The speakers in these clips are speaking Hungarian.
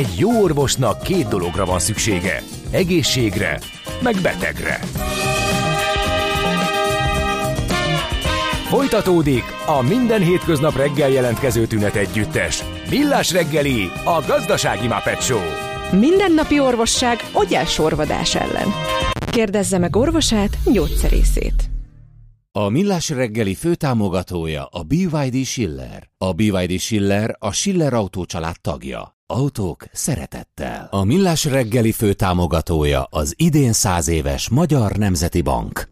Egy jó orvosnak két dologra van szüksége. Egészségre, meg betegre. Folytatódik a minden hétköznap reggel jelentkező tünet együttes. Millás reggeli, a gazdasági Muppet Show. Mindennapi orvosság sorvadás ellen. Kérdezze meg orvosát, gyógyszerészét. A Millás reggeli főtámogatója a BYD Schiller. A BYD Schiller a Schiller Autó család tagja. Autók szeretettel. A Millás reggeli főtámogatója az idén száz éves Magyar Nemzeti Bank.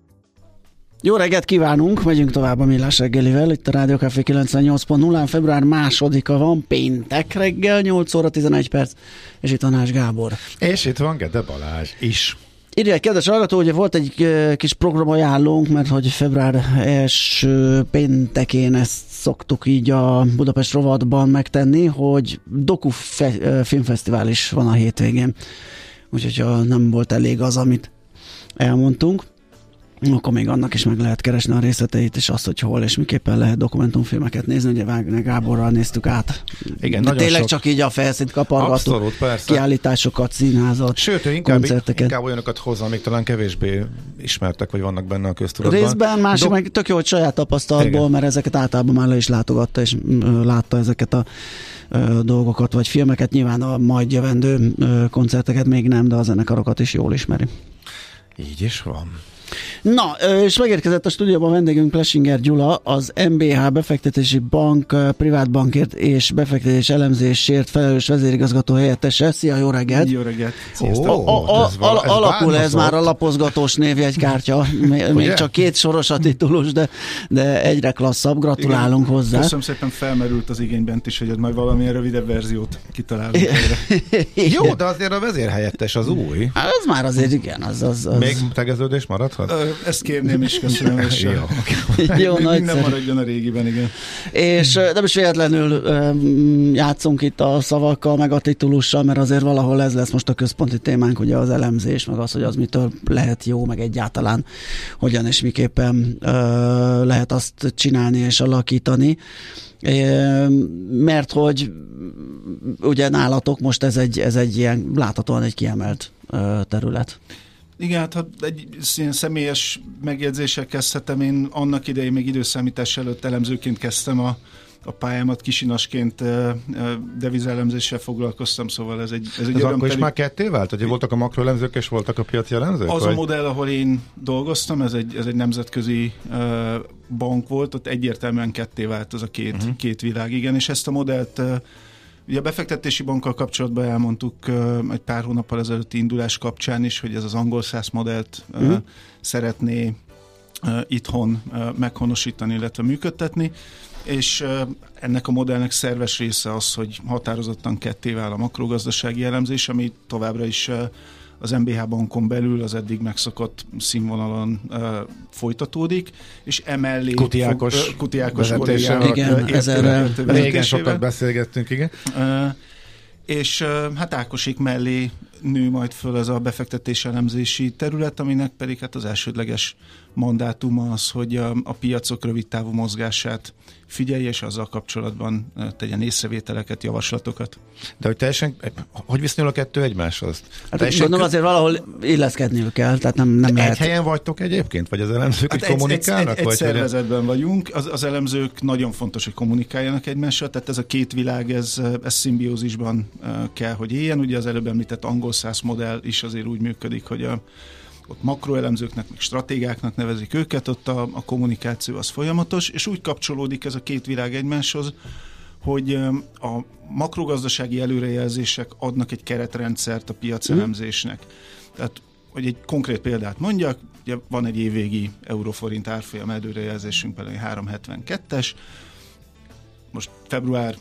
Jó reggelt kívánunk, megyünk tovább a Millás reggelivel, itt a Rádió Café 98.0-án, február másodika van, péntek reggel, 8 óra 11 perc, és itt a Nás Gábor. És itt van Gede Balázs is. Írja kedves hallgató, hogy volt egy kis programajánlónk, mert hogy február első péntekén ezt szoktuk így a Budapest rovatban megtenni, hogy Doku filmfesztivál is van a hétvégén. Úgyhogy nem volt elég az, amit elmondtunk, akkor még annak is meg lehet keresni a részleteit, és azt, hogy hol és miképpen lehet dokumentumfilmeket nézni. Ugye Wagner Gáborral néztük át. Igen, De tényleg sok... csak így a felszínt kapargató. Abszolút, persze. Kiállításokat, színházat, Sőt, ő inkább, koncerteket. inkább olyanokat hozza, amik talán kevésbé ismertek, vagy vannak benne a köztudatban. Részben, másik Do... meg tök jó, hogy saját tapasztalatból, Igen. mert ezeket általában már le is látogatta, és látta ezeket a dolgokat, vagy filmeket. Nyilván a majd jövendő koncerteket még nem, de a zenekarokat is jól ismeri. Így is van. Na, és megérkezett a stúdióban vendégünk Plesinger Gyula, az MBH befektetési bank, privátbankért és befektetés elemzésért felelős vezérigazgató helyettese. Szia, jó reggelt! Jó reggelt! Oh, a, a, a, a, alakul ez már a lapozgatós névjegykártya. Még csak két soros a titulus, de, de egyre klasszabb. Gratulálunk Igen, hozzá. Köszönöm szépen, felmerült az igényt is, hogy majd valamilyen rövidebb verziót kitalálunk. jó, de azért a vezérhelyettes az új. Hát az már azért igen. Az, az, az... Még tegeződés maradhat? Ezt kérném is, köszönöm. És jó, jó Minden maradjon a régiben, igen. És nem is véletlenül játszunk itt a szavakkal, meg a titulussal, mert azért valahol ez lesz most a központi témánk, ugye az elemzés, meg az, hogy az mitől lehet jó, meg egyáltalán hogyan és miképpen lehet azt csinálni és alakítani mert hogy ugye nálatok most ez egy, ez egy ilyen láthatóan egy kiemelt terület. Igen, hát ha egy ilyen személyes megjegyzéssel kezdhetem, én annak idején még időszámítás előtt elemzőként kezdtem a, a pályámat kisinasként devizelemzéssel foglalkoztam, szóval ez egy, ez egy ez akkor is már ketté vált? Hogy voltak a makroelemzők és voltak a piaci elemzők? Az vagy? a modell, ahol én dolgoztam, ez egy, ez egy nemzetközi bank volt, ott egyértelműen ketté vált az a két, uh-huh. két világ, igen, és ezt a modellt Ugye a befektetési bankkal kapcsolatban elmondtuk egy pár hónappal ezelőtti indulás kapcsán is, hogy ez az angol száz modellt uh, uh-huh. szeretné itthon meghonosítani, illetve működtetni, és ennek a modellnek szerves része az, hogy határozottan ketté vál a makrogazdasági elemzés, ami továbbra is az MBH bankon belül az eddig megszokott színvonalon uh, folytatódik, és emellé Kutiákos, fog, uh, Kutiákos igen, ezzel régen sokat beszélgettünk, igen. Uh, és uh, hát Ákosik mellé nő majd föl ez a befektetés elemzési terület, aminek pedig hát az elsődleges mandátuma az, hogy a, a piacok rövid távú mozgását figyelj, és azzal kapcsolatban tegyen észrevételeket, javaslatokat. De hogy teljesen, hogy viszonyul a kettő egymáshoz? Hát teljesen gondolom azért valahol illeszkedniük kell, tehát nem, nem egy lehet. helyen vagytok egyébként, vagy az elemzők, hát egy, kommunikálnak? Egy, egy, egy szervezetben vagyunk, az, az elemzők nagyon fontos, hogy kommunikáljanak egymással, tehát ez a két világ, ez, ez szimbiózisban kell, hogy éljen. Ugye az előbb említett angol száz modell is azért úgy működik, hogy a ott makroelemzőknek, meg stratégáknak nevezik őket, ott a, a kommunikáció az folyamatos, és úgy kapcsolódik ez a két világ egymáshoz, hogy a makrogazdasági előrejelzések adnak egy keretrendszert a piacelemzésnek. Tehát, hogy egy konkrét példát mondjak, ugye van egy évvégi euróforint árfolyam előrejelzésünk, például 372-es, most február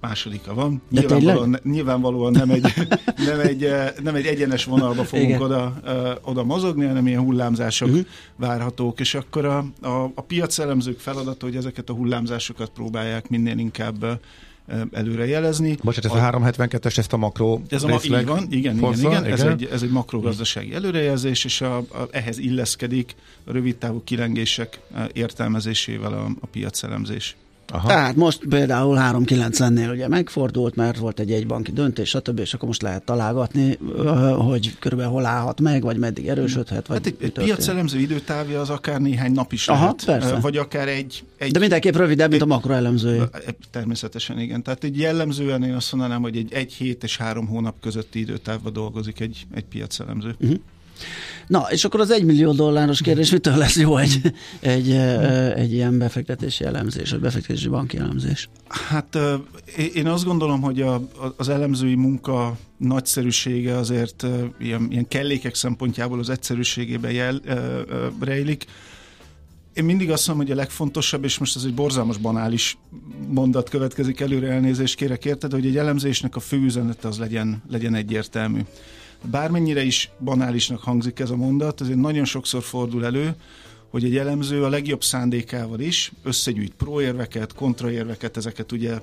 másodika van. De nyilvánvalóan, nyilvánvalóan nem egy, nem, egy, eh, nem egy egyenes vonalba fogunk oda, uh, oda mozogni, hanem ilyen hullámzások uh-huh. várhatók, és akkor a, a, a piacelemzők feladata, hogy ezeket a hullámzásokat próbálják minél inkább uh, előre jelezni. Bocsát, ez a, a 372-es, ezt a makro ez a, így van, igen, igen, igen, igen. Ez, egy, ez egy makrogazdasági előrejelzés, és a, a, ehhez illeszkedik a rövidtávú kilengések értelmezésével a, a piacelemzés. Aha. Tehát most például 390-nél ugye megfordult, mert volt egy egybanki döntés, stb. és akkor most lehet találgatni, hogy körülbelül hol állhat meg, vagy meddig erősödhet. Vagy hát egy, egy piacelemző időtávja az akár néhány nap is Aha, lehet. Persze. Vagy akár egy, egy... De mindenképp rövidebb, mint a makroelemző. Természetesen igen. Tehát egy jellemzően én azt mondanám, hogy egy, egy hét és három hónap közötti időtávban dolgozik egy, egy piacelemző. Uh-huh. Na, és akkor az egymillió dolláros kérdés, mitől lesz jó egy, egy, egy ilyen befektetési elemzés, vagy befektetési banki elemzés? Hát én azt gondolom, hogy a, az elemzői munka nagyszerűsége azért ilyen, ilyen kellékek szempontjából az egyszerűségében jel, rejlik. Én mindig azt mondom, hogy a legfontosabb, és most ez egy borzalmas banális mondat következik előre, elnézést kérek érted, hogy egy elemzésnek a fő üzenete az legyen, legyen egyértelmű. Bármennyire is banálisnak hangzik ez a mondat, azért nagyon sokszor fordul elő, hogy egy elemző a legjobb szándékával is összegyűjt próérveket, kontraérveket, ezeket ugye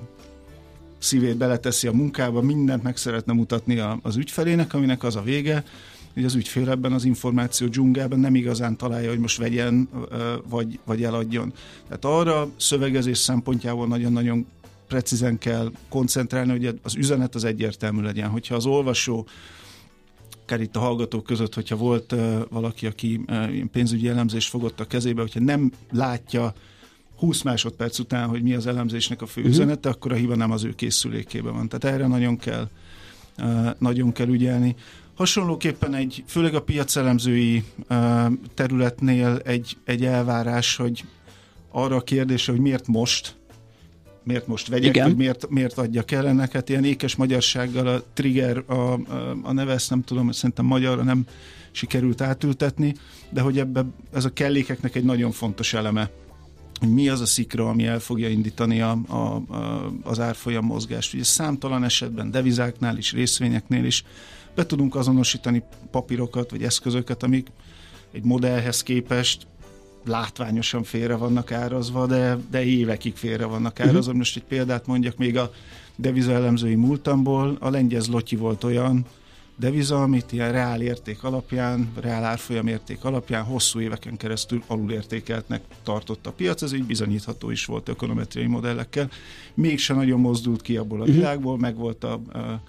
szívét beleteszi a munkába, mindent meg szeretne mutatni az ügyfelének, aminek az a vége, hogy az ügyfél ebben az információ dzsungelben nem igazán találja, hogy most vegyen, vagy, vagy eladjon. Tehát arra szövegezés szempontjából nagyon-nagyon precízen kell koncentrálni, hogy az üzenet az egyértelmű legyen. Hogyha az olvasó akár itt a hallgatók között, hogyha volt valaki, aki pénzügyi elemzést fogott a kezébe, hogyha nem látja 20 másodperc után, hogy mi az elemzésnek a fő uh-huh. üzenete, akkor a hiba nem az ő készülékében van. Tehát erre nagyon kell, nagyon kell ügyelni. Hasonlóképpen egy, főleg a piacelemzői területnél egy, egy elvárás, hogy arra a kérdésre, hogy miért most, miért most vegyek, Igen. vagy miért, miért adjak el ennek. Hát ilyen ékes magyarsággal a trigger, a, a, a neve, ezt nem tudom, szerintem magyarra nem sikerült átültetni, de hogy ebbe ez a kellékeknek egy nagyon fontos eleme hogy mi az a szikra, ami el fogja indítani a, a, a, az árfolyam mozgást. Ugye számtalan esetben devizáknál is, részvényeknél is be tudunk azonosítani papírokat vagy eszközöket, amik egy modellhez képest látványosan félre vannak árazva, de, de évekig félre vannak árazva. Uh-huh. Most egy példát mondjak még a deviza elemzői múltamból, a lengyel zlotyi volt olyan deviza, amit ilyen reál érték alapján, reál árfolyam érték alapján hosszú éveken keresztül alulértékeltnek tartott a piac, ez így bizonyítható is volt ökonometriai modellekkel. Mégse nagyon mozdult ki abból a uh-huh. világból, meg volt a, a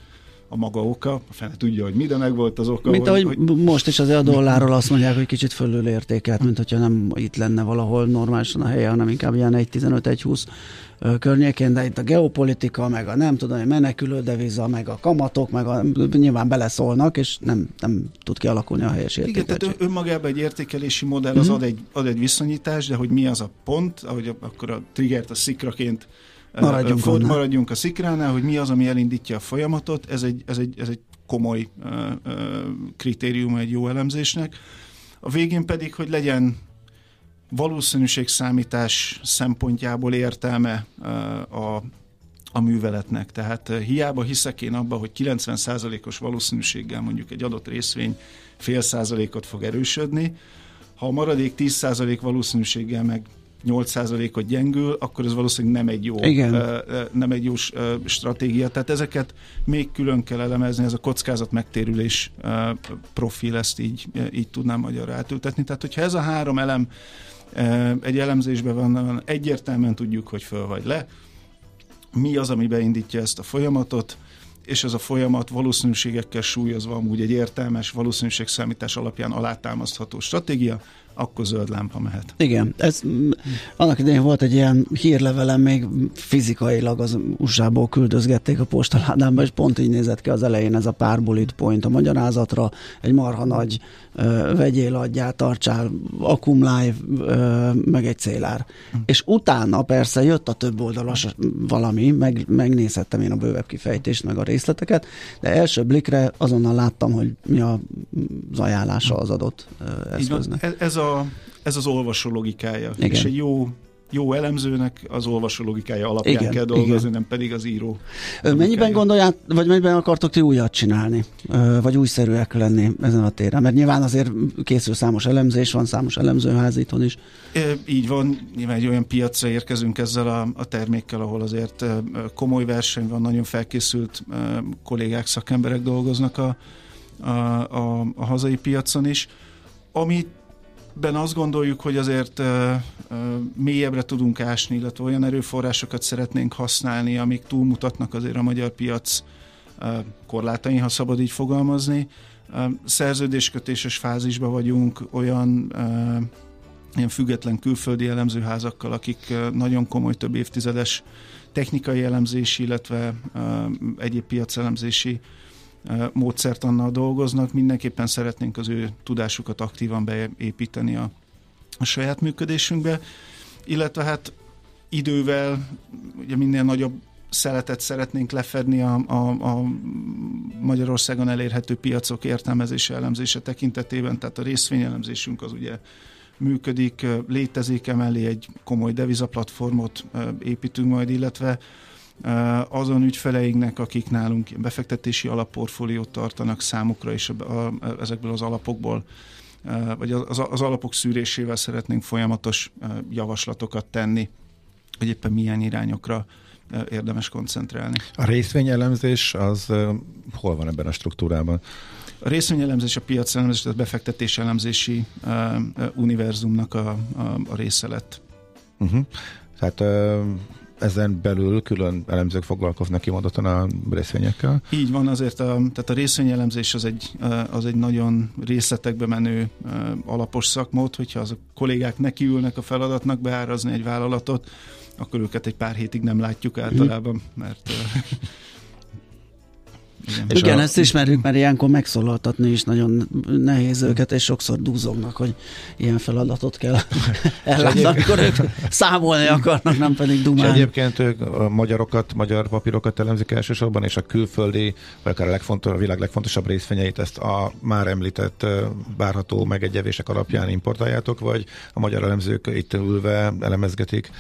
a maga oka, a fene tudja, hogy minden meg volt az oka. Mint hogy, ahogy hogy... most is azért a dollárról azt mondják, hogy kicsit fölül értékelt, mint hogyha nem itt lenne valahol normálisan a helye, hanem inkább ilyen 1.15-1.20 környékén, de itt a geopolitika, meg a nem tudom, a menekülő deviza, meg a kamatok, meg a, nyilván beleszólnak, és nem, nem tud kialakulni a helyes értékeltség. Igen, tehát önmagában egy értékelési modell az uh-huh. ad, egy, ad egy viszonyítás, de hogy mi az a pont, ahogy akkor a triggert a szikraként maradjunk, ford, maradjunk a szikránál, hogy mi az, ami elindítja a folyamatot, ez egy, ez egy, ez egy komoly uh, uh, kritérium egy jó elemzésnek. A végén pedig, hogy legyen valószínűségszámítás szempontjából értelme uh, a, a műveletnek. Tehát hiába hiszek én abba, hogy 90%-os valószínűséggel mondjuk egy adott részvény fél százalékot fog erősödni, ha a maradék 10% valószínűséggel meg 8%-ot gyengül, akkor ez valószínűleg nem egy jó, Igen. nem egy jó stratégia. Tehát ezeket még külön kell elemezni, ez a kockázat megtérülés profil, ezt így, így tudnám magyarra átültetni. Tehát, hogyha ez a három elem egy elemzésben van, egyértelműen tudjuk, hogy föl vagy le, mi az, ami beindítja ezt a folyamatot, és ez a folyamat valószínűségekkel súlyozva amúgy egy értelmes valószínűségszámítás alapján alátámasztható stratégia, akkor zöld lámpa mehet. Igen, ez annak idején volt egy ilyen hírlevelem, még fizikailag az USA-ból küldözgették a postaládámba, és pont így nézett ki az elején ez a pár bullet point a magyarázatra, egy marha nagy vegyél adjál, tartsál, akkumulálj, ö, meg egy célár. Hm. És utána persze jött a több oldalas valami, meg, megnézhettem én a bővebb kifejtést, meg a részleteket, de első blikre azonnal láttam, hogy mi a, az ajánlása az adott eszköznek. Ez, ez, a, ez az olvasó logikája. Igen. És egy jó jó elemzőnek az olvasó logikája alapján igen, kell dolgozni, igen. nem pedig az író. Mennyiben gondolják, vagy mennyiben akartok ti újat csinálni, vagy újszerűek lenni ezen a téren? Mert nyilván azért készül számos elemzés, van számos elemzőházítón is. Így van, nyilván egy olyan piacra érkezünk ezzel a, a termékkel, ahol azért komoly verseny van, nagyon felkészült kollégák, szakemberek dolgoznak a, a, a, a hazai piacon is. Amit Ben azt gondoljuk, hogy azért uh, mélyebbre tudunk ásni, illetve olyan erőforrásokat szeretnénk használni, amik túlmutatnak azért a magyar piac uh, korlátain, ha szabad így fogalmazni. Szerződéskötéses fázisban vagyunk olyan uh, ilyen független külföldi elemzőházakkal, akik nagyon komoly több évtizedes technikai elemzési, illetve egyéb piacelemzési módszertannal dolgoznak, mindenképpen szeretnénk az ő tudásukat aktívan beépíteni a, a saját működésünkbe, illetve hát idővel ugye minél nagyobb szeletet szeretnénk lefedni a, a, a Magyarországon elérhető piacok értelmezése, elemzése tekintetében, tehát a részvényelemzésünk az ugye működik, létezik, emellé egy komoly devizaplatformot építünk majd, illetve azon ügyfeleinknek, akik nálunk befektetési alapportfóliót tartanak számukra, és ezekből az alapokból vagy az, az alapok szűrésével szeretnénk folyamatos javaslatokat tenni, hogy éppen milyen irányokra érdemes koncentrálni. A részvényelemzés az hol van ebben a struktúrában? A részvényelemzés, a piacelemzés, tehát befektetés elemzési univerzumnak a, a, a része lett. Uh-huh. Tehát ezen belül külön elemzők foglalkoznak kimondottan a részvényekkel? Így van, azért a, tehát a részvényelemzés az egy, az egy nagyon részletekbe menő alapos szakmód, hogyha az a kollégák nekiülnek a feladatnak beárazni egy vállalatot, akkor őket egy pár hétig nem látjuk általában, mert igen, Igen a... ezt ismerjük, mert ilyenkor megszólaltatni is nagyon nehéz őket, és sokszor dúzognak, hogy ilyen feladatot kell ellátni, amikor ők számolni akarnak, nem pedig dumálni. És egyébként ők a magyarokat, magyar papírokat elemzik elsősorban, és a külföldi, vagy akár a, legfontos, a világ legfontosabb részvényeit ezt a már említett bárható megegyevések alapján importáljátok, vagy a magyar elemzők itt ülve elemezgetik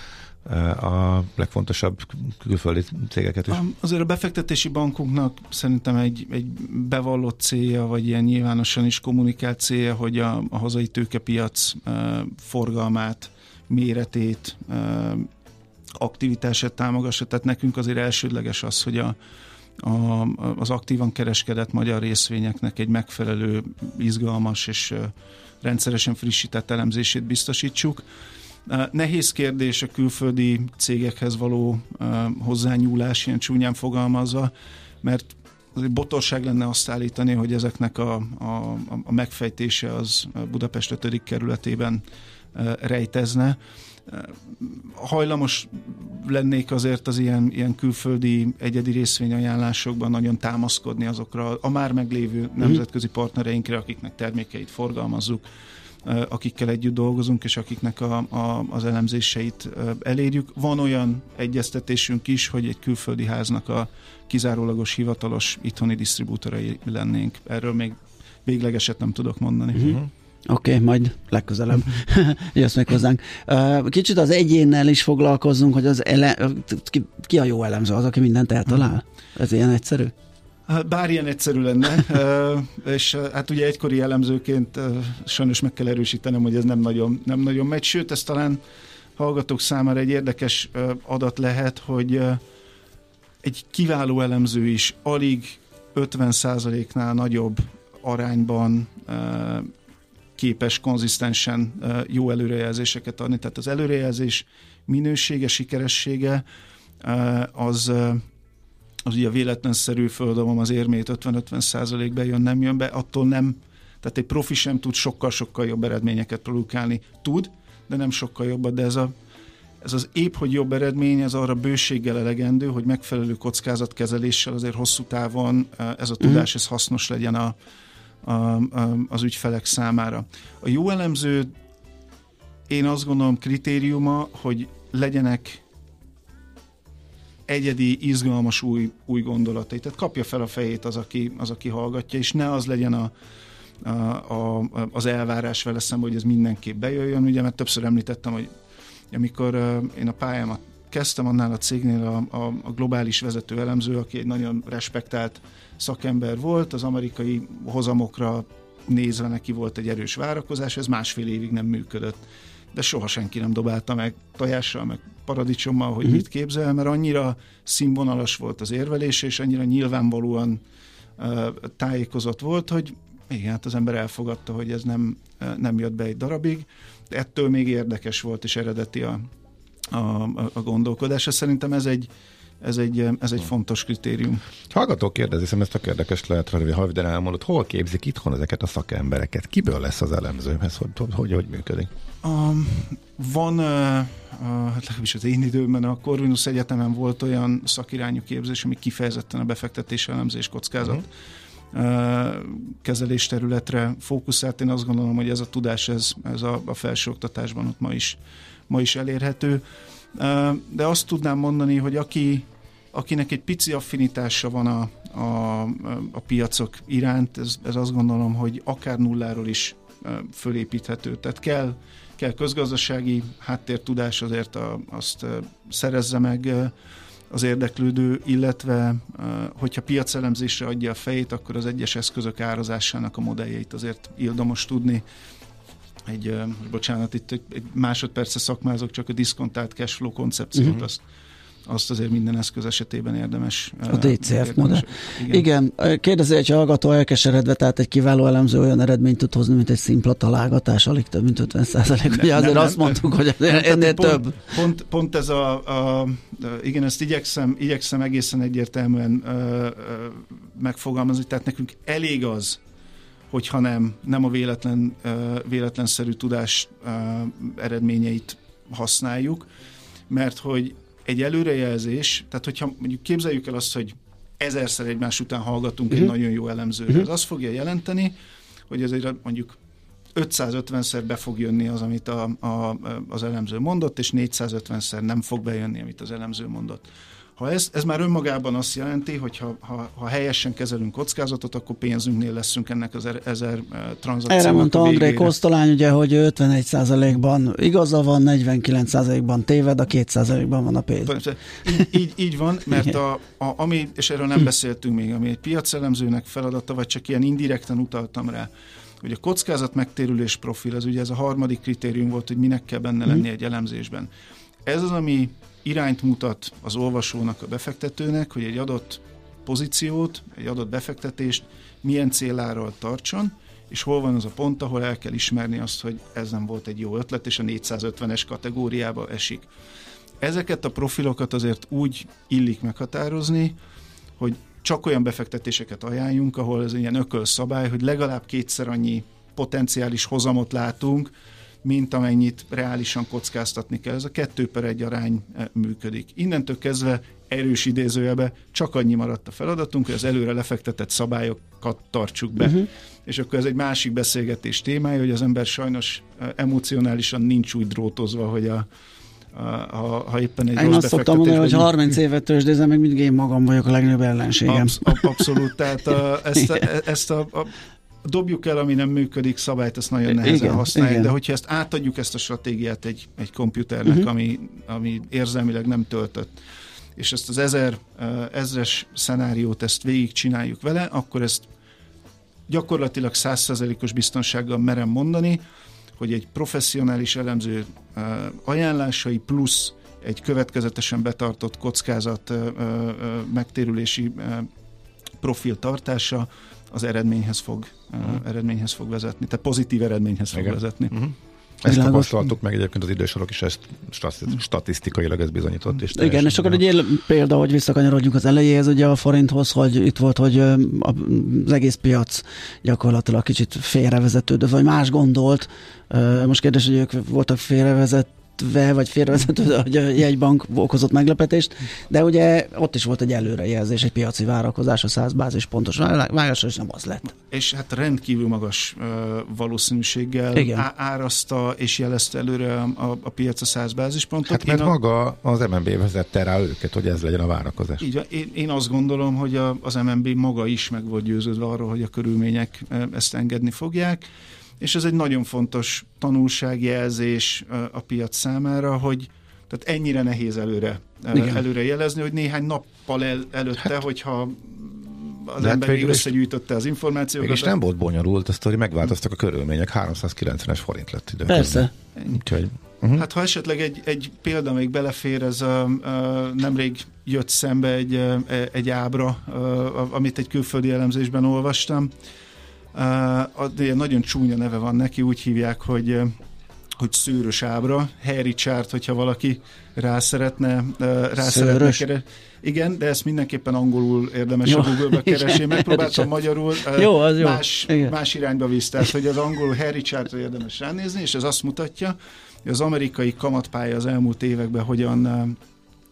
a legfontosabb külföldi cégeket is. Azért a befektetési bankunknak szerintem egy, egy bevallott célja, vagy ilyen nyilvánosan is kommunikált célja, hogy a, a hazai tőkepiac forgalmát, méretét, aktivitását támogassa. Tehát nekünk azért elsődleges az, hogy a, a, az aktívan kereskedett magyar részvényeknek egy megfelelő, izgalmas és rendszeresen frissített elemzését biztosítsuk. Nehéz kérdés a külföldi cégekhez való hozzányúlás, ilyen csúnyán fogalmazva, mert botorság lenne azt állítani, hogy ezeknek a, a, a megfejtése az Budapest 5. kerületében rejtezne. Hajlamos lennék azért az ilyen, ilyen külföldi egyedi részvényajánlásokban nagyon támaszkodni azokra a már meglévő mhm. nemzetközi partnereinkre, akiknek termékeit forgalmazzuk, akikkel együtt dolgozunk, és akiknek a, a, az elemzéseit elérjük. Van olyan egyeztetésünk is, hogy egy külföldi háznak a kizárólagos hivatalos itthoni disztribútorai lennénk. Erről még véglegeset nem tudok mondani. Uh-huh. Oké, okay, majd legközelebb jössz meg hozzánk. Kicsit az egyénnel is foglalkozzunk, hogy az ele- ki, ki a jó elemző, az, aki mindent eltalál? Ez ilyen egyszerű? Hát bár ilyen egyszerű lenne, és hát ugye egykori elemzőként sajnos meg kell erősítenem, hogy ez nem nagyon, nem nagyon megy, sőt, ez talán hallgatók számára egy érdekes adat lehet, hogy egy kiváló elemző is alig 50%-nál nagyobb arányban képes konzisztensen jó előrejelzéseket adni. Tehát az előrejelzés minősége, sikeressége az az ugye a véletlenszerű földobom az érmét 50-50 százalék bejön, nem jön be, attól nem, tehát egy profi sem tud sokkal-sokkal jobb eredményeket produkálni. Tud, de nem sokkal jobbat, de ez, a, ez az épp, hogy jobb eredmény, ez arra bőséggel elegendő, hogy megfelelő kockázatkezeléssel azért hosszú távon eh, ez a mhm. tudás, ez hasznos legyen a, a, a, az ügyfelek számára. A jó elemző én azt gondolom kritériuma, hogy legyenek egyedi, izgalmas új, új gondolatai. Tehát kapja fel a fejét az, aki, az, aki hallgatja, és ne az legyen a, a, a, az elvárás vele szemben, hogy ez mindenképp bejöjjön, ugye, mert többször említettem, hogy amikor én a pályámat kezdtem annál a cégnél a, a, a globális vezető elemző, aki egy nagyon respektált szakember volt, az amerikai hozamokra nézve neki volt egy erős várakozás, ez másfél évig nem működött de soha senki nem dobálta meg tojással, meg paradicsommal, hogy uh-huh. mit képzel, mert annyira színvonalas volt az érvelés, és annyira nyilvánvalóan uh, tájékozott volt, hogy igen, hát az ember elfogadta, hogy ez nem, nem jött be egy darabig, de ettől még érdekes volt és eredeti a, a, a gondolkodás. Szerintem ez egy, ez egy, ez egy fontos kritérium. Hallgató kérdezi, hiszem ezt a érdekes lehet, hogy Haviden elmondott, hol képzik itthon ezeket a szakembereket? Kiből lesz az elemző? Ez hogy, hogy, hogy, hogy működik? Um, van, uh, legalábbis az én időmben a Corvinus Egyetemen volt olyan szakirányú képzés, ami kifejezetten a befektetés elemzés kockázat uh-huh kezelés területre fókuszált. Én azt gondolom, hogy ez a tudás, ez, ez a, a felsőoktatásban ott ma is, ma is elérhető. De azt tudnám mondani, hogy aki, akinek egy pici affinitása van a, a, a piacok iránt, ez, ez azt gondolom, hogy akár nulláról is fölépíthető. Tehát kell, kell közgazdasági háttértudás, azért a, azt szerezze meg az érdeklődő, illetve hogyha piacelemzésre adja a fejét, akkor az egyes eszközök árazásának a modelljeit azért ildomos tudni. Egy, bocsánat, itt egy, egy másodperce szakmázok, csak a diszkontált cashflow koncepciót, uh-huh. azt azt azért minden eszköz esetében érdemes. A DCF modell. Igen. Igen, kérdezi egy hallgató elkeseredve, tehát egy kiváló elemző olyan eredményt tud hozni, mint egy szimpla találgatás, alig több, mint 50 százalék. Ugye azért nem, azt mondtuk, hogy ennél pont, több. Pont, pont ez a, a, igen, ezt igyekszem, igyekszem egészen egyértelműen ö, ö, megfogalmazni, tehát nekünk elég az, hogyha nem, nem a véletlen, véletlenszerű tudás eredményeit használjuk, mert hogy egy előrejelzés, tehát hogyha mondjuk képzeljük el azt, hogy ezerszer egymás után hallgatunk uh-huh. egy mhm. nagyon jó elemzőre, uh-huh. az azt fogja jelenteni, hogy azért mondjuk 550-szer be fog jönni az, amit a, a, az elemző mondott, és 450-szer nem fog bejönni, amit az elemző mondott. Ha ez, ez már önmagában azt jelenti, hogy ha, ha, ha helyesen kezelünk kockázatot, akkor pénzünknél leszünk ennek az er, ezer eh, tranzakciónak Erre mondta André Kosztolány, ugye, hogy 51%-ban igaza van, 49%-ban téved, a 2%-ban van a pénz. Így, így, így van, mert a, a, ami, és erről nem beszéltünk még, ami egy piacelemzőnek feladata, vagy csak ilyen indirekten utaltam rá, hogy a kockázat megtérülés profil, ez ugye ez a harmadik kritérium volt, hogy minek kell benne lenni egy elemzésben. Ez az, ami irányt mutat az olvasónak, a befektetőnek, hogy egy adott pozíciót, egy adott befektetést milyen céláról tartson, és hol van az a pont, ahol el kell ismerni azt, hogy ez nem volt egy jó ötlet, és a 450-es kategóriába esik. Ezeket a profilokat azért úgy illik meghatározni, hogy csak olyan befektetéseket ajánljunk, ahol ez ilyen ökölszabály, hogy legalább kétszer annyi potenciális hozamot látunk, mint amennyit reálisan kockáztatni kell. Ez a kettő per egy arány eh, működik. Innentől kezdve erős idézőjelbe csak annyi maradt a feladatunk, hogy az előre lefektetett szabályokat tartsuk be. Uh-huh. És akkor ez egy másik beszélgetés témája, hogy az ember sajnos eh, emocionálisan nincs úgy drótozva, hogy a, ha, ha éppen egy Én azt szoktam mondani, hogy 30 évet tőzsdézem, meg mindig én magam vagyok a legnagyobb ellenségem. Absz- abszolút, tehát a, ezt, a, ezt a, a dobjuk el, ami nem működik, szabályt ezt nagyon nehezen igen, használják, igen. de hogyha ezt átadjuk ezt a stratégiát egy, egy komputernek, uh-huh. ami, ami érzelmileg nem töltött, és ezt az ezer, ezres szenáriót, ezt végig csináljuk vele, akkor ezt gyakorlatilag százszerzelékos biztonsággal merem mondani, hogy egy professzionális elemző ajánlásai plusz egy következetesen betartott kockázat megtérülési profil tartása az eredményhez fog, uh-huh. eredményhez fog vezetni, tehát pozitív eredményhez fog Igen. vezetni. Uh-huh. Ezt Világos. tapasztaltuk meg egyébként az idősorok is, ezt statisztikailag ez bizonyított. És Igen, és akkor egy él, példa, hogy visszakanyarodjunk az elejéhez, ugye a forinthoz, hogy itt volt, hogy az egész piac gyakorlatilag kicsit félrevezetődött, vagy más gondolt. Most kérdés, hogy ők voltak félrevezet, félrevezetve, vagy félrevezetve, hogy a jegybank okozott meglepetést, de ugye ott is volt egy előrejelzés, egy piaci várakozás a 100 bázis pontos vágásra, és nem az lett. És hát rendkívül magas valószínűséggel Igen. árazta és jelezte előre a, a piac a 100 bázispontot. Hát mert én maga az MNB vezette rá őket, hogy ez legyen a várakozás. Így, én, én azt gondolom, hogy a, az MNB maga is meg volt győződve arról, hogy a körülmények ezt engedni fogják és ez egy nagyon fontos tanulságjelzés a piac számára, hogy tehát ennyire nehéz előre, Igen. előre jelezni, hogy néhány nappal el, előtte, hát, hogyha az De ember hát összegyűjtötte az információkat. És nem volt bonyolult, azt, hogy megváltoztak a körülmények, 390-es forint lett idő. Persze. Úgyhogy, uh-huh. Hát ha esetleg egy, egy példa még belefér, ez a, a, nemrég jött szembe egy, egy ábra, a, amit egy külföldi elemzésben olvastam, de nagyon csúnya neve van neki, úgy hívják, hogy hogy szőrös ábra, Harry Chart, hogyha valaki rá szeretne, rá szeretne keresni. Igen, de ezt mindenképpen angolul érdemes jó. a Google-be keresni. Megpróbáltam magyarul, jó, az jó. Más, más irányba visz, tehát hogy az angol Harry chart érdemes ránézni, és ez azt mutatja, hogy az amerikai kamatpálya az elmúlt években hogyan,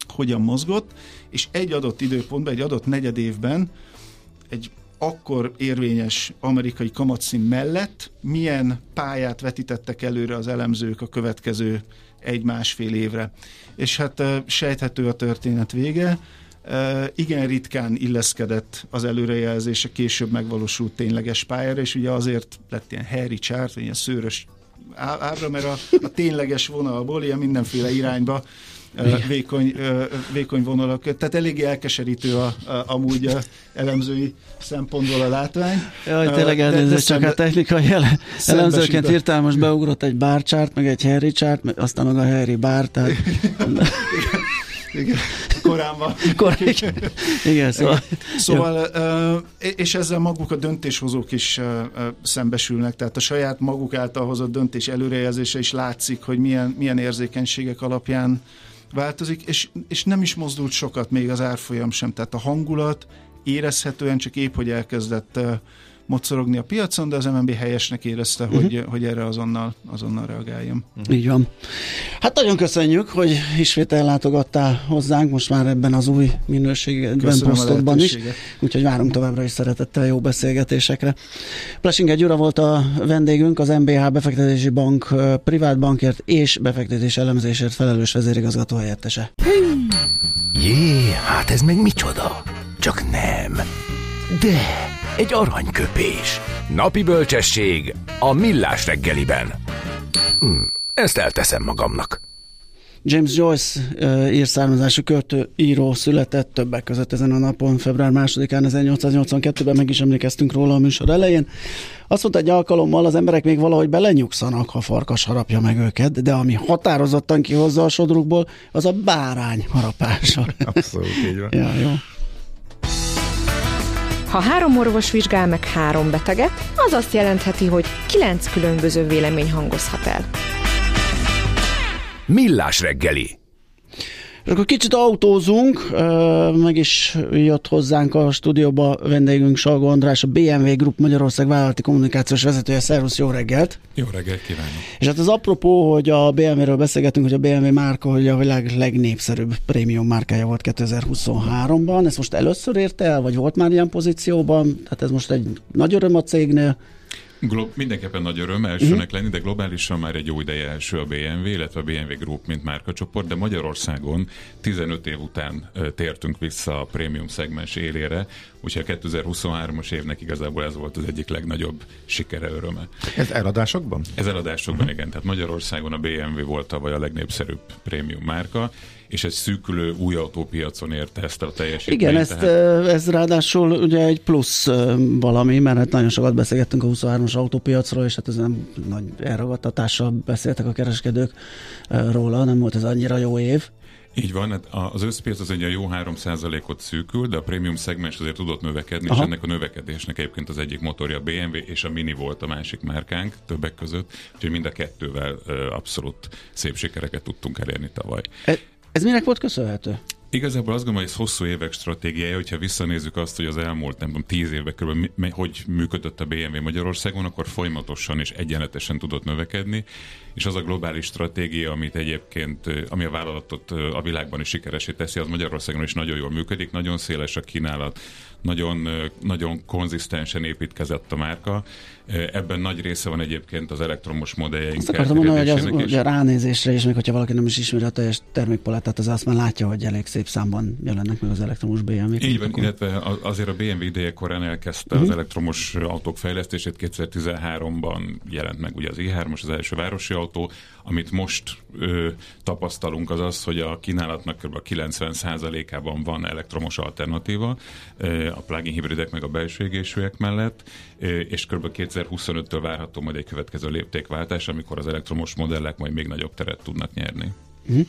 hogyan mozgott, és egy adott időpontban, egy adott negyed évben egy akkor érvényes amerikai kamatszín mellett milyen pályát vetítettek előre az elemzők a következő egy-másfél évre. És hát sejthető a történet vége, igen ritkán illeszkedett az előrejelzése később megvalósult tényleges pályára, és ugye azért lett ilyen Harry chart, ilyen szőrös ábra, mert a, a tényleges vonalból ilyen mindenféle irányba vékony, vékony vonalak. Tehát eléggé elkeserítő a, a, amúgy a elemzői szempontból a látvány. Jaj, tényleg elnézést, csak a technikai ele, elemzőként hirtelen most beugrott egy bárcsárt, meg egy Harry chart, meg aztán meg a Harry bár, tehát... Igen, korán van. Kor, igen, igen, szóval. Szóval, és ezzel maguk a döntéshozók is szembesülnek, tehát a saját maguk által hozott döntés előrejelzése is látszik, hogy milyen, milyen érzékenységek alapján változik, és, és nem is mozdult sokat még az árfolyam sem, tehát a hangulat érezhetően csak épp, hogy elkezdett mocorogni a piacon, de az MNB helyesnek érezte, uh-huh. hogy, hogy erre azonnal, azonnal reagáljon. Uh-huh. Így van. Hát nagyon köszönjük, hogy ismét ellátogattál hozzánk, most már ebben az új minőségben posztokban is, úgyhogy várunk továbbra is szeretettel jó beszélgetésekre. Plesinger Gyura volt a vendégünk, az MBH befektetési bank privát bankért és befektetés elemzésért felelős vezérigazgató helyettese. Jé, hát ez meg micsoda? Csak nem. De egy aranyköpés. Napi bölcsesség a millás reggeliben. Hm, ezt elteszem magamnak. James Joyce uh, írszármazású költő író született többek között ezen a napon, február 2-án 1882-ben meg is emlékeztünk róla a műsor elején. Azt mondta egy alkalommal, az emberek még valahogy belenyugszanak, ha farkas harapja meg őket, de ami határozottan kihozza a sodrukból, az a bárány harapása. Abszolút, így van. ja, jó. Ha három orvos vizsgál meg három beteget, az azt jelentheti, hogy kilenc különböző vélemény hangozhat el. Millás reggeli és akkor kicsit autózunk, meg is jött hozzánk a stúdióba vendégünk Salgó András, a BMW Group Magyarország vállalati kommunikációs vezetője. Szervusz, jó reggelt! Jó reggelt kívánok! És hát az apropó, hogy a BMW-ről beszélgetünk, hogy a BMW márka, hogy a világ legnépszerűbb prémium márkája volt 2023-ban. Ezt most először érte el, vagy volt már ilyen pozícióban? Tehát ez most egy nagy öröm a cégnél. Glo- mindenképpen nagy öröm elsőnek uh-huh. lenni, de globálisan már egy jó ideje első a BMW, illetve a BMW Group, mint márkacsoport, de Magyarországon 15 év után tértünk vissza a prémium szegmens élére, úgyhogy a 2023-as évnek igazából ez volt az egyik legnagyobb sikere, öröme. Ez eladásokban? Ez eladásokban, uh-huh. igen. Tehát Magyarországon a BMW volt tavaly a legnépszerűbb prémium márka, és egy szűkülő új autópiacon érte ezt a teljesítményt. Igen, ezt, tehát... ez ráadásul ugye egy plusz valami, mert hát nagyon sokat beszélgettünk a 23-as autópiacról, és hát ez nem nagy elragadtatással beszéltek a kereskedők róla, nem volt ez annyira jó év. Így van, hát az összpiac az egy a jó 3%-ot szűkül, de a prémium szegmens azért tudott növekedni, Aha. és ennek a növekedésnek egyébként az egyik motorja a BMW, és a Mini volt a másik márkánk többek között, úgyhogy mind a kettővel abszolút szép sikereket tudtunk elérni tavaly. E- ez minek volt köszönhető? Igazából azt gondolom, hogy ez hosszú évek stratégiája, hogyha visszanézzük azt, hogy az elmúlt, nem tudom, tíz évben körülbelül hogy működött a BMW Magyarországon, akkor folyamatosan és egyenletesen tudott növekedni, és az a globális stratégia, amit egyébként, ami a vállalatot a világban is sikeresé teszi, az Magyarországon is nagyon jól működik, nagyon széles a kínálat, nagyon, nagyon konzisztensen építkezett a márka. Ebben nagy része van egyébként az elektromos modelljeink Azt akartam mondani, hogy, az, hogy a ránézésre is, még hogyha valaki nem is ismeri a teljes termékpalettát, az azt már látja, hogy elég szép számban jelennek meg az elektromos BMW-k. Így van, akkor... illetve azért a BMW ideje korán elkezdte uh-huh. az elektromos autók fejlesztését, 2013-ban jelent meg ugye az i3-os, az első városi autó, amit most ö, tapasztalunk az az, hogy a kínálatnak kb. 90%-ában van elektromos alternatíva, ö, a plug-in hibridek meg a belső égésűek mellett, ö, és kb. 2025-től várható majd egy következő léptékváltás, amikor az elektromos modellek majd még nagyobb teret tudnak nyerni. Uh-huh.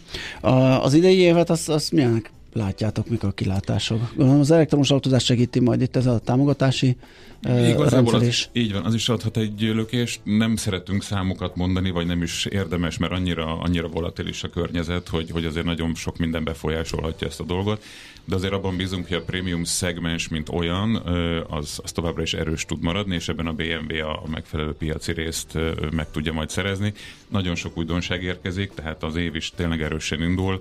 A, az idei évet azt, azt milyenek látjátok, mik a kilátások? Gondolom az elektromos autózás segíti majd itt ez a támogatási uh, Igazából az, így van, az is adhat egy lökést. Nem szeretünk számokat mondani, vagy nem is érdemes, mert annyira, annyira volatilis a környezet, hogy, hogy azért nagyon sok minden befolyásolhatja ezt a dolgot. De azért abban bízunk, hogy a prémium szegmens, mint olyan, ö, az, az továbbra is erős tud maradni, és ebben a BMW a, a megfelelő piaci részt ö, meg tudja majd szerezni. Nagyon sok újdonság érkezik, tehát az év is tényleg erősen indul.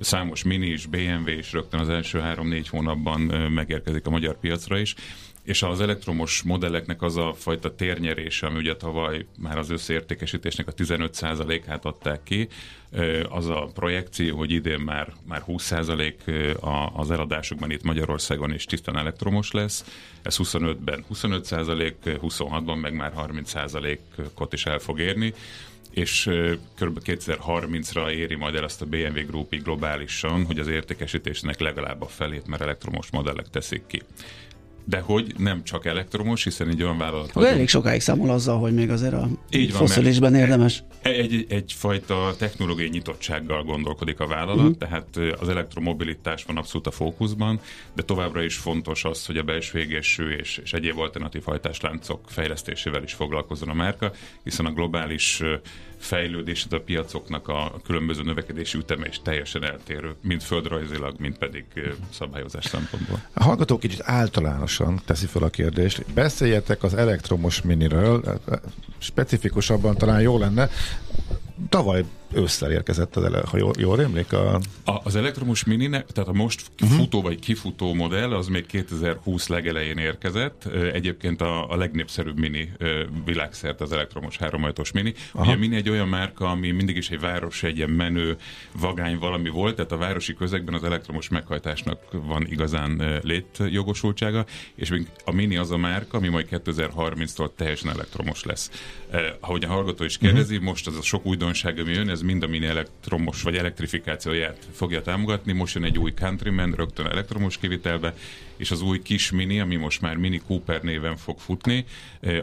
Számos mini is, BMW is rögtön az első három-négy hónapban megérkezik a magyar piacra is. És az elektromos modelleknek az a fajta térnyerése, ami ugye tavaly már az összeértékesítésnek a 15%-át adták ki, az a projekció, hogy idén már, már 20% a- az eladásokban itt Magyarországon is tisztán elektromos lesz, ez 25-ben 25%, 26-ban meg már 30%-ot is el fog érni és kb. 2030-ra éri majd el ezt a BMW Groupig globálisan, hogy az értékesítésnek legalább a felét már elektromos modellek teszik ki. De hogy nem csak elektromos, hiszen egy olyan vállalat Akkor elég sokáig számol azzal, hogy még azért a Így van, foszilisben érdemes. egy, egy, egyfajta technológiai nyitottsággal gondolkodik a vállalat, uh-huh. tehát az elektromobilitás van abszolút a fókuszban, de továbbra is fontos az, hogy a belső égésű és, és egyéb alternatív hajtásláncok fejlesztésével is foglalkozzon a márka, hiszen a globális fejlődés a piacoknak a különböző növekedési üteme is teljesen eltérő, mind földrajzilag, mind pedig szabályozás szempontból. A hallgató kicsit általánosan teszi fel a kérdést. Beszéljetek az elektromos miniről, specifikusabban talán jó lenne. Tavaly ősszel érkezett az ele, ha jól, jól rémlik a... A, az elektromos mini, tehát a most uh-huh. futó vagy kifutó modell, az még 2020 legelején érkezett. Egyébként a, a legnépszerűbb mini világszerte az elektromos háromajtós mini. Aha. Ugye a mini egy olyan márka, ami mindig is egy város, egy ilyen menő, vagány valami volt, tehát a városi közegben az elektromos meghajtásnak van igazán létjogosultsága, és még a mini az a márka, ami majd 2030-tól teljesen elektromos lesz. Eh, ahogy a hallgató is kérdezi, uh-huh. most az a sok újdonság, ami jön, ez mind a mini elektromos vagy elektrifikációját fogja támogatni. Most jön egy új Countryman rögtön elektromos kivitelbe, és az új kis mini, ami most már Mini Cooper néven fog futni,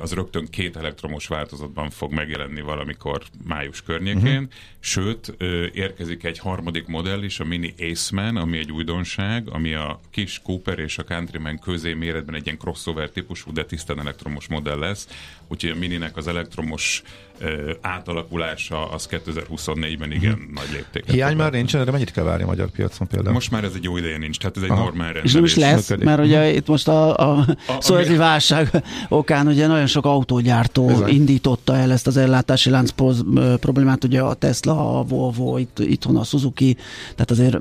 az rögtön két elektromos változatban fog megjelenni valamikor május környékén. Uh-huh. Sőt, érkezik egy harmadik modell is, a Mini Aceman, ami egy újdonság, ami a kis Cooper és a Countryman közé méretben egy ilyen crossover típusú, de tisztán elektromos modell lesz. Úgyhogy a Mininek az elektromos átalakulása az 2024-ben igen uh-huh. nagy léptéket. Hiány már nincsen, erre mennyit kell várni a magyar piacon például? Most már ez egy jó ideje nincs, tehát ez egy Aha. normál És nem is rendelés. lesz, működik. mert ugye itt most a, a, a ami- válság okán ugye nagyon sok autógyártó Bizony. indította el ezt az ellátási lánc problémát, ugye a Tesla, a Volvo, itt, itthon a Suzuki, tehát azért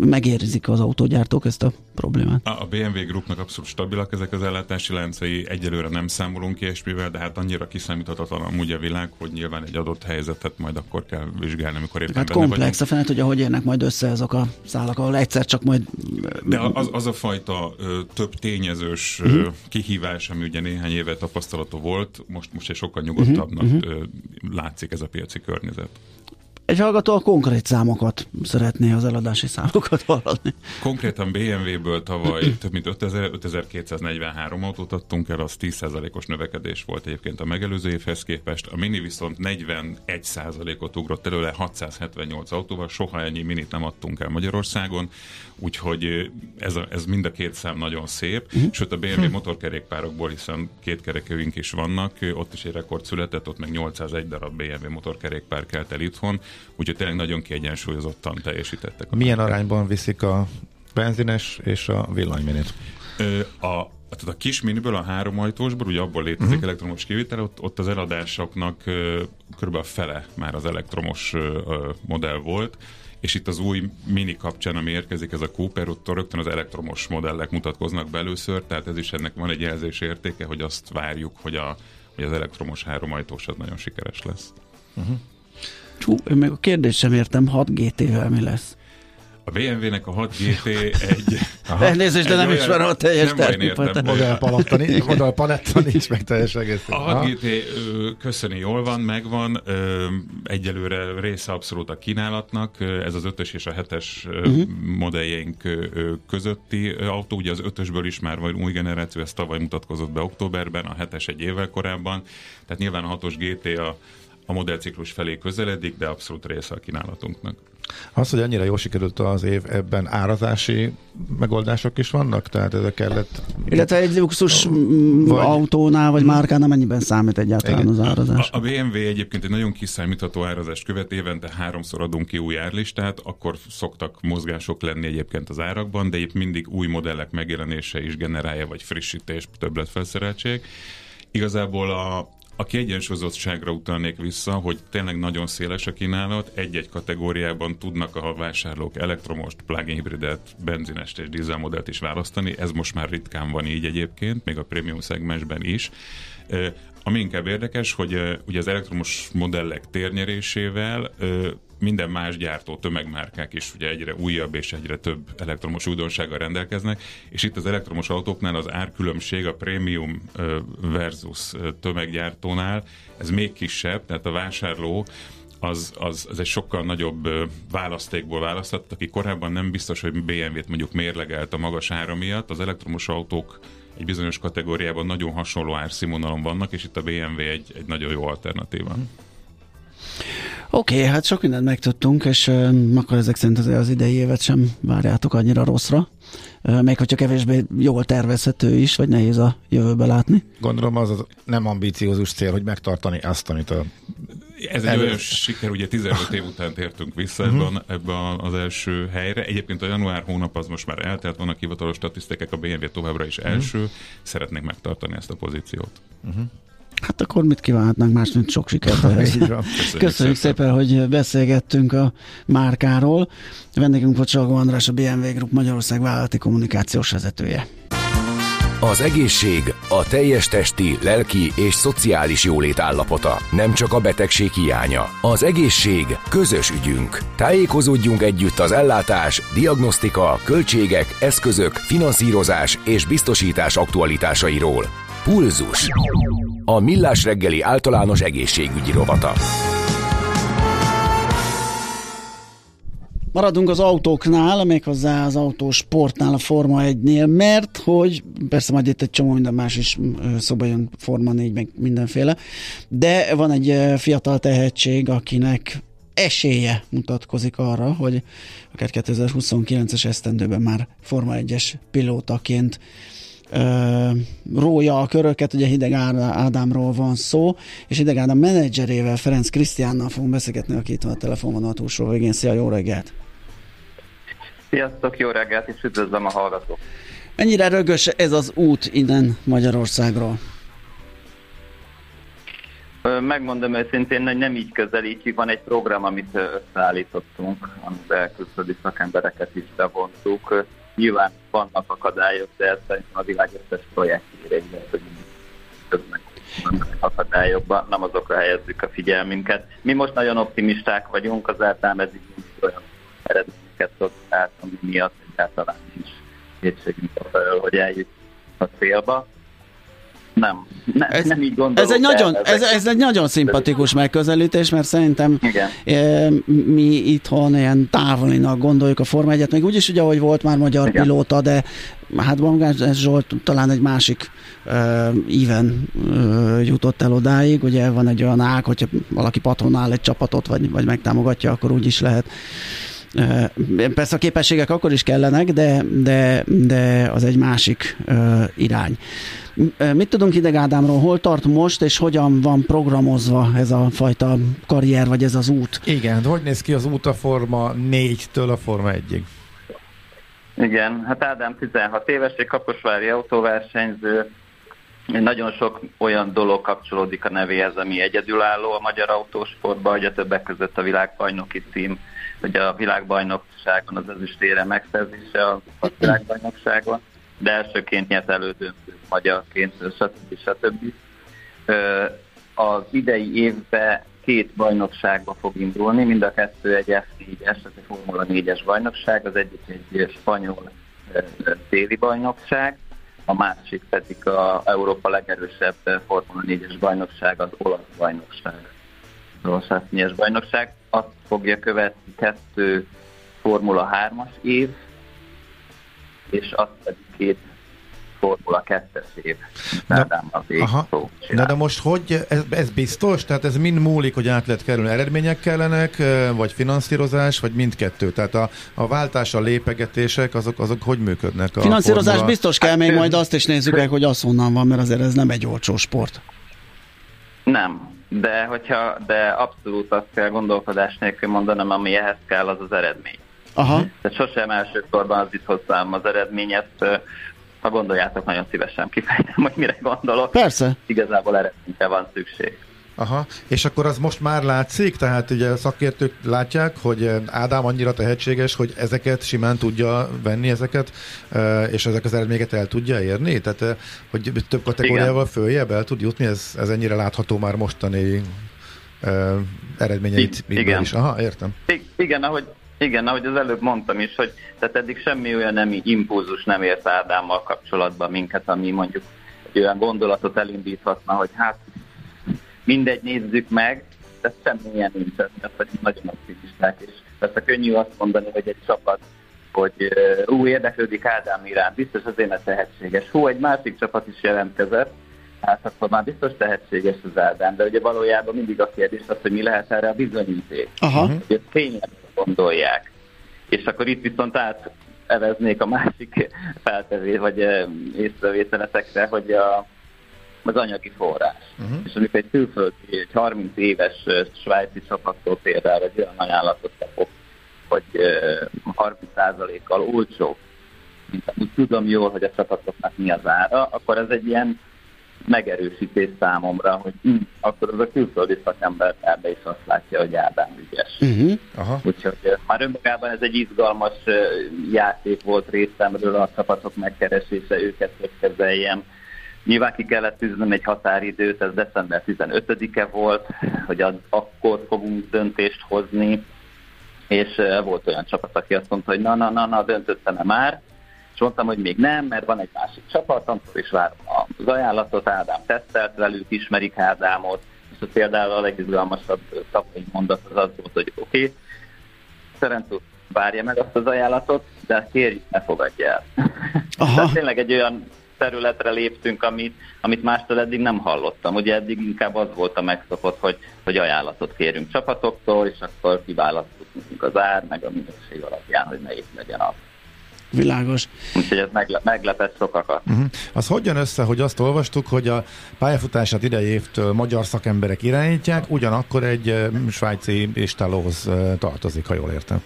megérzik az autógyártók ezt a problémát. A a BMW Groupnak abszolút stabilak ezek az ellátási láncai, egyelőre nem számolunk ilyesmivel, de hát annyira kiszámíthatatlan amúgy a világ, hogy nyilván egy adott helyzetet majd akkor kell vizsgálni, amikor éppen Hát komplex, a fene tudja, hogy érnek majd össze ezek a szálak, ahol egyszer csak majd De az, az a fajta ö, több tényezős Mhm. ö, kihívás, ami ugye néhány éve tapasztalata volt, most, most egy sokkal nyugodtabbnak Mhm, ö, látszik ez a piaci környezet. Egy hallgató a konkrét számokat szeretné, az eladási számokat hallani. Konkrétan BMW-ből tavaly több mint 5000, 5243 autót adtunk el, az 10%-os növekedés volt egyébként a megelőző évhez képest. A Mini viszont 41%-ot ugrott előle 678 autóval, soha ennyi Minit nem adtunk el Magyarországon, úgyhogy ez, a, ez mind a két szám nagyon szép, uh-huh. sőt a BMW motorkerékpárokból, hiszen két kerekőink is vannak, ott is egy rekord született, ott meg 801 darab BMW motorkerékpár kelt el itthon, úgyhogy tényleg nagyon kiegyensúlyozottan teljesítettek. Milyen arányban viszik a benzines és a villanyminit? A tehát a kis miniből, a három ajtósból, ugye abból létezik uh-huh. elektromos kivitel, ott, ott az eladásoknak kb. a fele már az elektromos modell volt, és itt az új mini kapcsán, ami érkezik, ez a Cooper, ott rögtön az elektromos modellek mutatkoznak be először, tehát ez is ennek van egy jelzés értéke, hogy azt várjuk, hogy, a, hogy az elektromos háromajtós az nagyon sikeres lesz. Csú, én még a kérdést sem értem, 6 GT-vel mi lesz? A BMW-nek a 6 GT egy... Elnézést, de egy nem olyan- ismerem a teljes nem baj, én termékpalettát. értem. Modell paletta, nincs, meg teljes egész. A 6 GT köszöni jól van, megvan, egyelőre része abszolút a kínálatnak, ez az 5-ös és a 7-es uh-huh. modelljeink ö, ö, közötti autó, ugye az 5-ösből is már van új generáció, ez tavaly mutatkozott be októberben, a 7-es egy évvel korábban, tehát nyilván a 6-os GT a, a modellciklus felé közeledik, de abszolút része a kínálatunknak. Az, hogy annyira jól sikerült az év, ebben árazási megoldások is vannak? Tehát ez kellett... Illetve egy luxus Vagy- autónál, vagy márkánál mennyiben számít egyáltalán Igen. az árazás? A, a BMW egyébként egy nagyon kiszámítható árazást követ, évente háromszor adunk ki új árlistát, akkor szoktak mozgások lenni egyébként az árakban, de itt mindig új modellek megjelenése is generálja, vagy frissítés, többletfelszereltség. Igazából a, a kiegyensúlyozottságra utalnék vissza, hogy tényleg nagyon széles a kínálat, egy-egy kategóriában tudnak a vásárlók elektromost, plug-in hibridet, benzinest és dízelmodellt is választani, ez most már ritkán van így egyébként, még a prémium szegmensben is. Ami inkább érdekes, hogy ugye az elektromos modellek térnyerésével minden más gyártó, tömegmárkák is ugye egyre újabb és egyre több elektromos újdonsággal rendelkeznek, és itt az elektromos autóknál az árkülönbség a prémium versus tömeggyártónál, ez még kisebb, tehát a vásárló az, az, az egy sokkal nagyobb választékból választott, aki korábban nem biztos, hogy BMW-t mondjuk mérlegelt a magas ára miatt, az elektromos autók egy bizonyos kategóriában nagyon hasonló árszínvonalon vannak, és itt a BMW egy, egy nagyon jó alternatíva. Oké, okay, hát sok mindent megtudtunk, és uh, akkor ezek szerint azért az idei évet sem várjátok annyira rosszra. Uh, még hogyha kevésbé jól tervezhető is, vagy nehéz a jövőbe látni. Gondolom az, az nem ambíciózus cél, hogy megtartani azt, amit a Ez egy Elő- olyan siker, ugye 15 év után tértünk vissza Mhm. ebben, ebben az első helyre. Egyébként a január hónap az most már eltelt, vannak hivatalos statisztikák, a BMW továbbra is Mhm. első. Szeretnék megtartani ezt a pozíciót. Hát akkor mit kívánhatnánk más, mint sok sikert ehhez. Köszönjük, Köszönjük szépen, hogy beszélgettünk a márkáról. Vendégünk volt Csalgó András, a BMW Group Magyarország vállalati kommunikációs vezetője. Az egészség a teljes testi, lelki és szociális jólét állapota, nem csak a betegség hiánya. Az egészség közös ügyünk. Tájékozódjunk együtt az ellátás, diagnosztika, költségek, eszközök, finanszírozás és biztosítás aktualitásairól. Pulzus. A Millás reggeli általános egészségügyi rovata. Maradunk az autóknál, méghozzá az autósportnál, a Forma 1-nél, mert hogy persze majd itt egy csomó minden más is ö, szóba jön, Forma 4, meg mindenféle, de van egy fiatal tehetség, akinek esélye mutatkozik arra, hogy akár 2029-es esztendőben már Forma 1-es pilótaként ö, rója a köröket, ugye Hideg Ádá- Ádámról van szó, és Hideg Ádám menedzserével, Ferenc Krisztiánnal fogunk beszélgetni, aki itt van a telefonvonal túlsó végén. Szia, jó reggelt! Sziasztok, jó reggelt, és üdvözlöm a hallgatók. Mennyire rögös ez az út innen Magyarországról? Megmondom őszintén, hogy nem így közelítjük, van egy program, amit összeállítottunk, amiben külföldi szakembereket is bevontuk. Nyilván vannak akadályok, de szerintem a világ összes projektjére igaz, hogy közben vannak akadályokban, nem azokra helyezzük a figyelmünket. Mi most nagyon optimisták vagyunk, az eltámezik olyan eredményeket szokták, ami miatt egyáltalán nincs kétségünk hogy eljut a célba. Nem, nem, Ez- nem így gondolok. Ez egy, nagyon, ez, ez egy nagyon szimpatikus megközelítés, mert szerintem Igen. e, mi itthon ilyen távolinak gondoljuk a Forma 1-et, még úgyis ugye, ahogy volt már magyar Igen. pilóta, de hát Bangás Zsolt talán egy másik uh, íven uh, jutott el odáig, ugye van egy olyan ág, hogyha valaki patronál egy csapatot, vagy, vagy megtámogatja, akkor úgy is lehet. Persze a képességek akkor is kellenek, de, de, de az egy másik irány. Mit tudunk Hideg Ádámról, hol tart most, és hogyan van programozva ez a fajta karrier, vagy ez az út? Igen, hogy néz ki az út a Forma 4-től a Forma 1-ig? Igen, hát Ádám 16 éves, egy kaposvári autóversenyző, nagyon sok olyan dolog kapcsolódik a nevéhez, ami egyedülálló a magyar autósportban, hogy a többek között a világbajnoki cím, hogy a világbajnokságon az ezüstére megszerzése a világbajnokságon, de elsőként nyert elődöntő magyarként, stb. stb. Az idei évben két bajnokságba fog indulni, mind a kettő egy F4-es, ez egy Formula 4-es bajnokság, az egyik egy spanyol téli bajnokság, a másik pedig a Európa legerősebb Formula 4-es bajnokság, az olasz bajnokság. F4-es bajnokság. Azt fogja követni kettő Formula 3-as év, és azt pedig két Formula 2-es év. Na, aha, na de most hogy, ez, ez biztos? Tehát ez mind múlik, hogy át lehet kerülni? Eredmények kellenek, vagy finanszírozás, vagy mindkettő? Tehát a, a váltás, a lépegetések, azok, azok hogy működnek? A finanszírozás formula? biztos kell, még majd azt is nézzük meg, hogy az honnan van, mert azért ez nem egy olcsó sport. Nem, de, hogyha, de abszolút azt kell gondolkodás nélkül mondanom, ami ehhez kell, az az eredmény. Aha. Tehát sosem elsősorban az itt hozzám az eredmény, ezt ha gondoljátok, nagyon szívesen kifejtem, hogy mire gondolok. Persze. Igazából eredményre van szükség. Aha, és akkor az most már látszik, tehát ugye szakértők látják, hogy Ádám annyira tehetséges, hogy ezeket simán tudja venni ezeket, és ezek az eredményeket el tudja érni? Tehát, hogy több kategóriával följebb el tud jutni, ez, ez ennyire látható már mostani eredményeit Igen. is. Aha, értem. Igen, ahogy, igen, ahogy az előbb mondtam is, hogy tehát eddig semmi olyan nem impulzus nem ért Ádámmal kapcsolatban minket, ami mondjuk egy olyan gondolatot elindíthatna, hogy hát mindegy, nézzük meg, de semmilyen nincs, ez pedig nagyon optimisták, és a könnyű azt mondani, hogy egy csapat, hogy ú, érdeklődik Ádám iránt, biztos azért a tehetséges. Hú, egy másik csapat is jelentkezett, hát akkor már biztos tehetséges az Ádám, de ugye valójában mindig a kérdés az, hogy mi lehet erre a bizonyíték. Aha. Hogy tényleg gondolják. És akkor itt viszont áteveznék a másik feltevés, vagy észrevételetekre, hogy a, az anyagi forrás. Uh-huh. És amikor egy külföldi, egy 30 éves svájci csapattól például egy olyan ajánlatot kapok, hogy 30%-kal olcsó, mint amit tudom jól, hogy a csapatoknak mi az ára, akkor ez egy ilyen megerősítés számomra, hogy hm, akkor az a külföldi szakember ebbe is azt látja, hogy Ádám ügyes. Uh-huh. Aha. Úgyhogy már önmagában ez egy izgalmas játék volt részemről a csapatok megkeresése, őket hogy kezeljem. Nyilván ki kellett tűznöm egy határidőt, ez december 15-e volt, hogy az, akkor fogunk döntést hozni, és volt olyan csapat, aki azt mondta, hogy na, na, na, na, döntöttem-e már, és mondtam, hogy még nem, mert van egy másik csapat, amikor is várom az ajánlatot, Ádám tesztelt velük, ismerik Ádámot, és például a legizgalmasabb szavai mondat az az volt, hogy oké, okay, Szerencsú várja meg azt az ajánlatot, de kérjük, ne fogadja el. Aha. Tehát tényleg egy olyan területre léptünk, amit, amit mástól eddig nem hallottam. Ugye eddig inkább az volt a megszokott, hogy, hogy ajánlatot kérünk csapatoktól, és akkor kiválasztunk az ár, meg a minőség alapján, hogy melyik legyen az. Világos. Úgyhogy ez megle- meglepett sokakat. Uh-huh. Az hogy jön össze, hogy azt olvastuk, hogy a pályafutását idei évtől magyar szakemberek irányítják, ugyanakkor egy svájci istálóhoz tartozik, ha jól értem.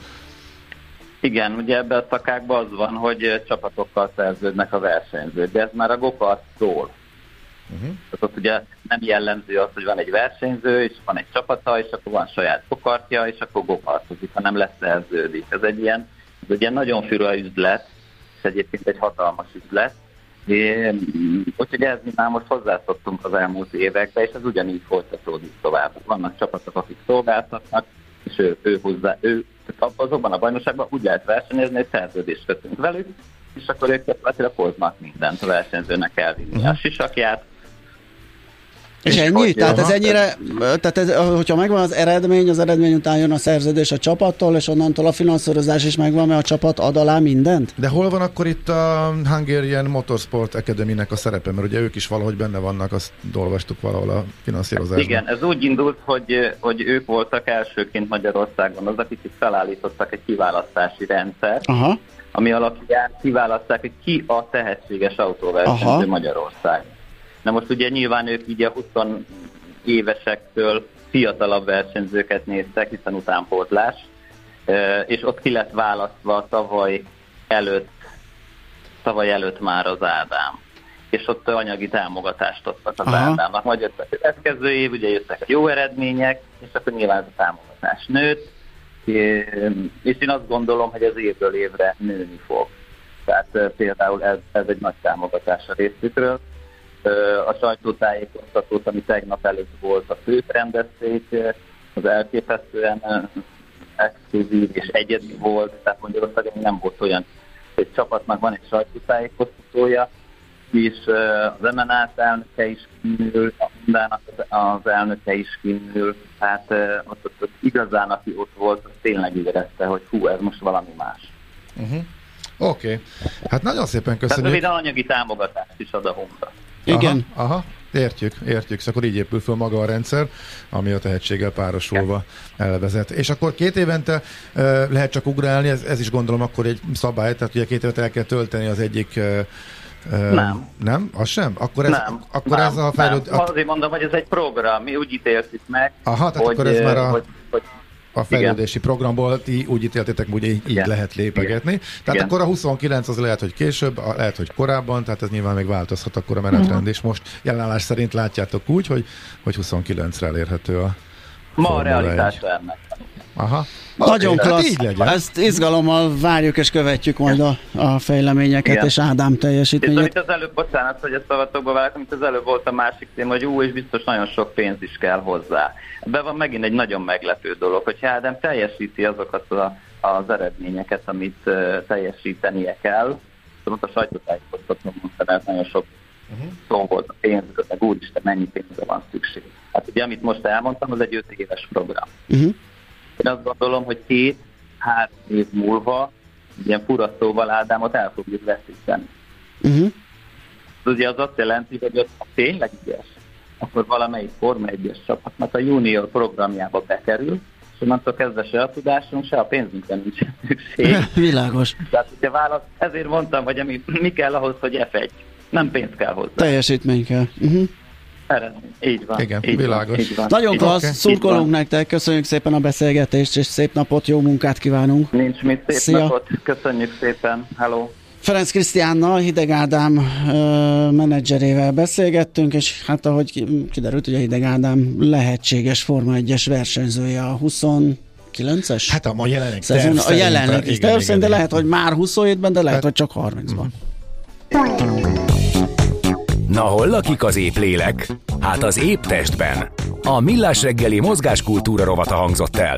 Igen, ugye ebben a szakákban az van, hogy csapatokkal szerződnek a versenyzők, de ez már a gokart szól. Uh-huh. Tehát ott ugye nem jellemző az, hogy van egy versenyző, és van egy csapata, és akkor van saját gokartja, és akkor gokartozik, hanem leszerződik. Ez egy ilyen ez egy ilyen nagyon fura üzlet, és egyébként egy hatalmas üzlet. Úgyhogy ez mi már most hozzászoktunk az elmúlt évekbe, és ez ugyanígy folytatódik tovább. Vannak csapatok, akik szolgáltatnak, és ő, ő hozzá, ő azokban a bajnokságban úgy lehet versenyezni, hogy szerződést kötünk velük, és akkor ők gyakorlatilag hoznak mindent a versenyzőnek elvinni uh-huh. a sisakját, és, és ennyi? Tehát ez ennyire, tehát ez, hogyha megvan az eredmény, az eredmény után jön a szerződés a csapattól, és onnantól a finanszírozás is megvan, mert a csapat ad alá mindent? De hol van akkor itt a Hungarian Motorsport Academy-nek a szerepe? Mert ugye ők is valahogy benne vannak, azt olvastuk valahol a finanszírozásban. Igen, ez úgy indult, hogy, hogy ők voltak elsőként Magyarországon az, akik itt felállítottak egy kiválasztási rendszer, Aha. ami alapján kiválaszták, hogy ki a tehetséges autóversenyző Magyarországon. Na most ugye nyilván ők így a 20 évesektől fiatalabb versenyzőket néztek, hiszen utánpótlás, és ott ki lett választva tavaly előtt, tavaly előtt már az Ádám. És ott anyagi támogatást adtak az Aha. Ádámnak. Majd jött a következő év, ugye jöttek a jó eredmények, és akkor nyilván ez a támogatás nőtt, és én azt gondolom, hogy ez évről évre nőni fog. Tehát például ez, ez egy nagy támogatás a részükről a sajtótájékoztatót, ami tegnap előtt volt a főt rendezték, az elképesztően exkluzív és egyedi volt, tehát Magyarországon nem volt olyan, egy csapatnak van egy sajtótájékoztatója, és az MNA elnöke is kinnül, a Hundának az elnöke is kinnül, tehát ott, ott, ott igazán, aki ott volt, tényleg érezte, hogy hú, ez most valami más. Uh-huh. Oké. Okay. Hát nagyon szépen Tehát köszönjük. röviden anyagi támogatást is ad a Honda. Igen. Aha, aha, értjük, értjük. Szóval akkor így épül föl maga a rendszer, ami a tehetséggel párosulva elvezet. És akkor két évente uh, lehet csak ugrálni, ez, ez is gondolom akkor egy szabály, tehát ugye két évet el kell tölteni az egyik uh, Nem. Nem? Az sem? Akkor ez, nem, akkor nem, ez a fejlőd... nem. Azért mondom, hogy ez egy program, mi úgy ítéltük meg, Aha, tehát hogy, akkor ez már a- hogy, hogy a fejlődési programból ti úgy ítéltétek, hogy így, így Igen. lehet lépegetni. Tehát Igen. akkor a 29 az lehet, hogy később, lehet, hogy korábban, tehát ez nyilván még változhat akkor a menetrend, és most jelenállás szerint látjátok úgy, hogy, hogy 29-re elérhető a ma a Formula realitás egy. ennek. Aha. Nagyon Oké, hát klassz. így legyen. Ezt izgalommal várjuk és követjük majd a, a fejleményeket Igen. és Ádám És teljesítményét. amit az előbb, bocsánat, hogy ezt szavatokba vágok, amit az előbb volt a másik téma, hogy ú, és biztos nagyon sok pénz is kell hozzá. Ebben van megint egy nagyon meglepő dolog, hogy Ádám teljesíti azokat a, az eredményeket, amit uh, teljesítenie kell. Szóval a sajtótájékoztatón mondtam, ez nagyon sok uh-huh. szó volt a pénzről, meg úristen, mennyi pénzre van szükség. Hát ugye, amit most elmondtam, az egy öt éves program. Uh-huh. Én azt gondolom, hogy két-három év múlva ilyen fura szóval Ádámot el fogjuk veszíteni. Uh-huh. Ez ugye az azt jelenti, hogy ha tényleg ügyes, akkor valamelyik Forma 1-es csapatnak a junior programjába bekerül, és onnantól kezdve se a tudásunk, se a pénzünkre nincs szükség. Világos. Tehát ugye válasz, ezért mondtam, hogy ami, mi kell ahhoz, hogy F1. Nem pénz kell hozzá. Teljesítmény kell. Uh-huh. Eredmény. Így van. Igen, így világos. Van, így van. Nagyon így klassz, van. szurkolunk nektek, köszönjük szépen a beszélgetést, és szép napot, jó munkát kívánunk. Nincs mit, szép Szia. napot. Köszönjük szépen. Hello. Ferenc Krisztiánnal, Hideg Ádám ö, menedzserével beszélgettünk, és hát ahogy ki- kiderült, hogy a Hideg Ádám lehetséges Forma 1-es versenyzője a 29-es? Hát a ma jelenleg szezon, a jelenleg Terv szerint, de lehet, hogy már 27-ben, de lehet, Hát- hogy csak 30-ban. Na hol lakik az épp lélek? Hát az épp testben. A Millás reggeli mozgáskultúra rovata hangzott el.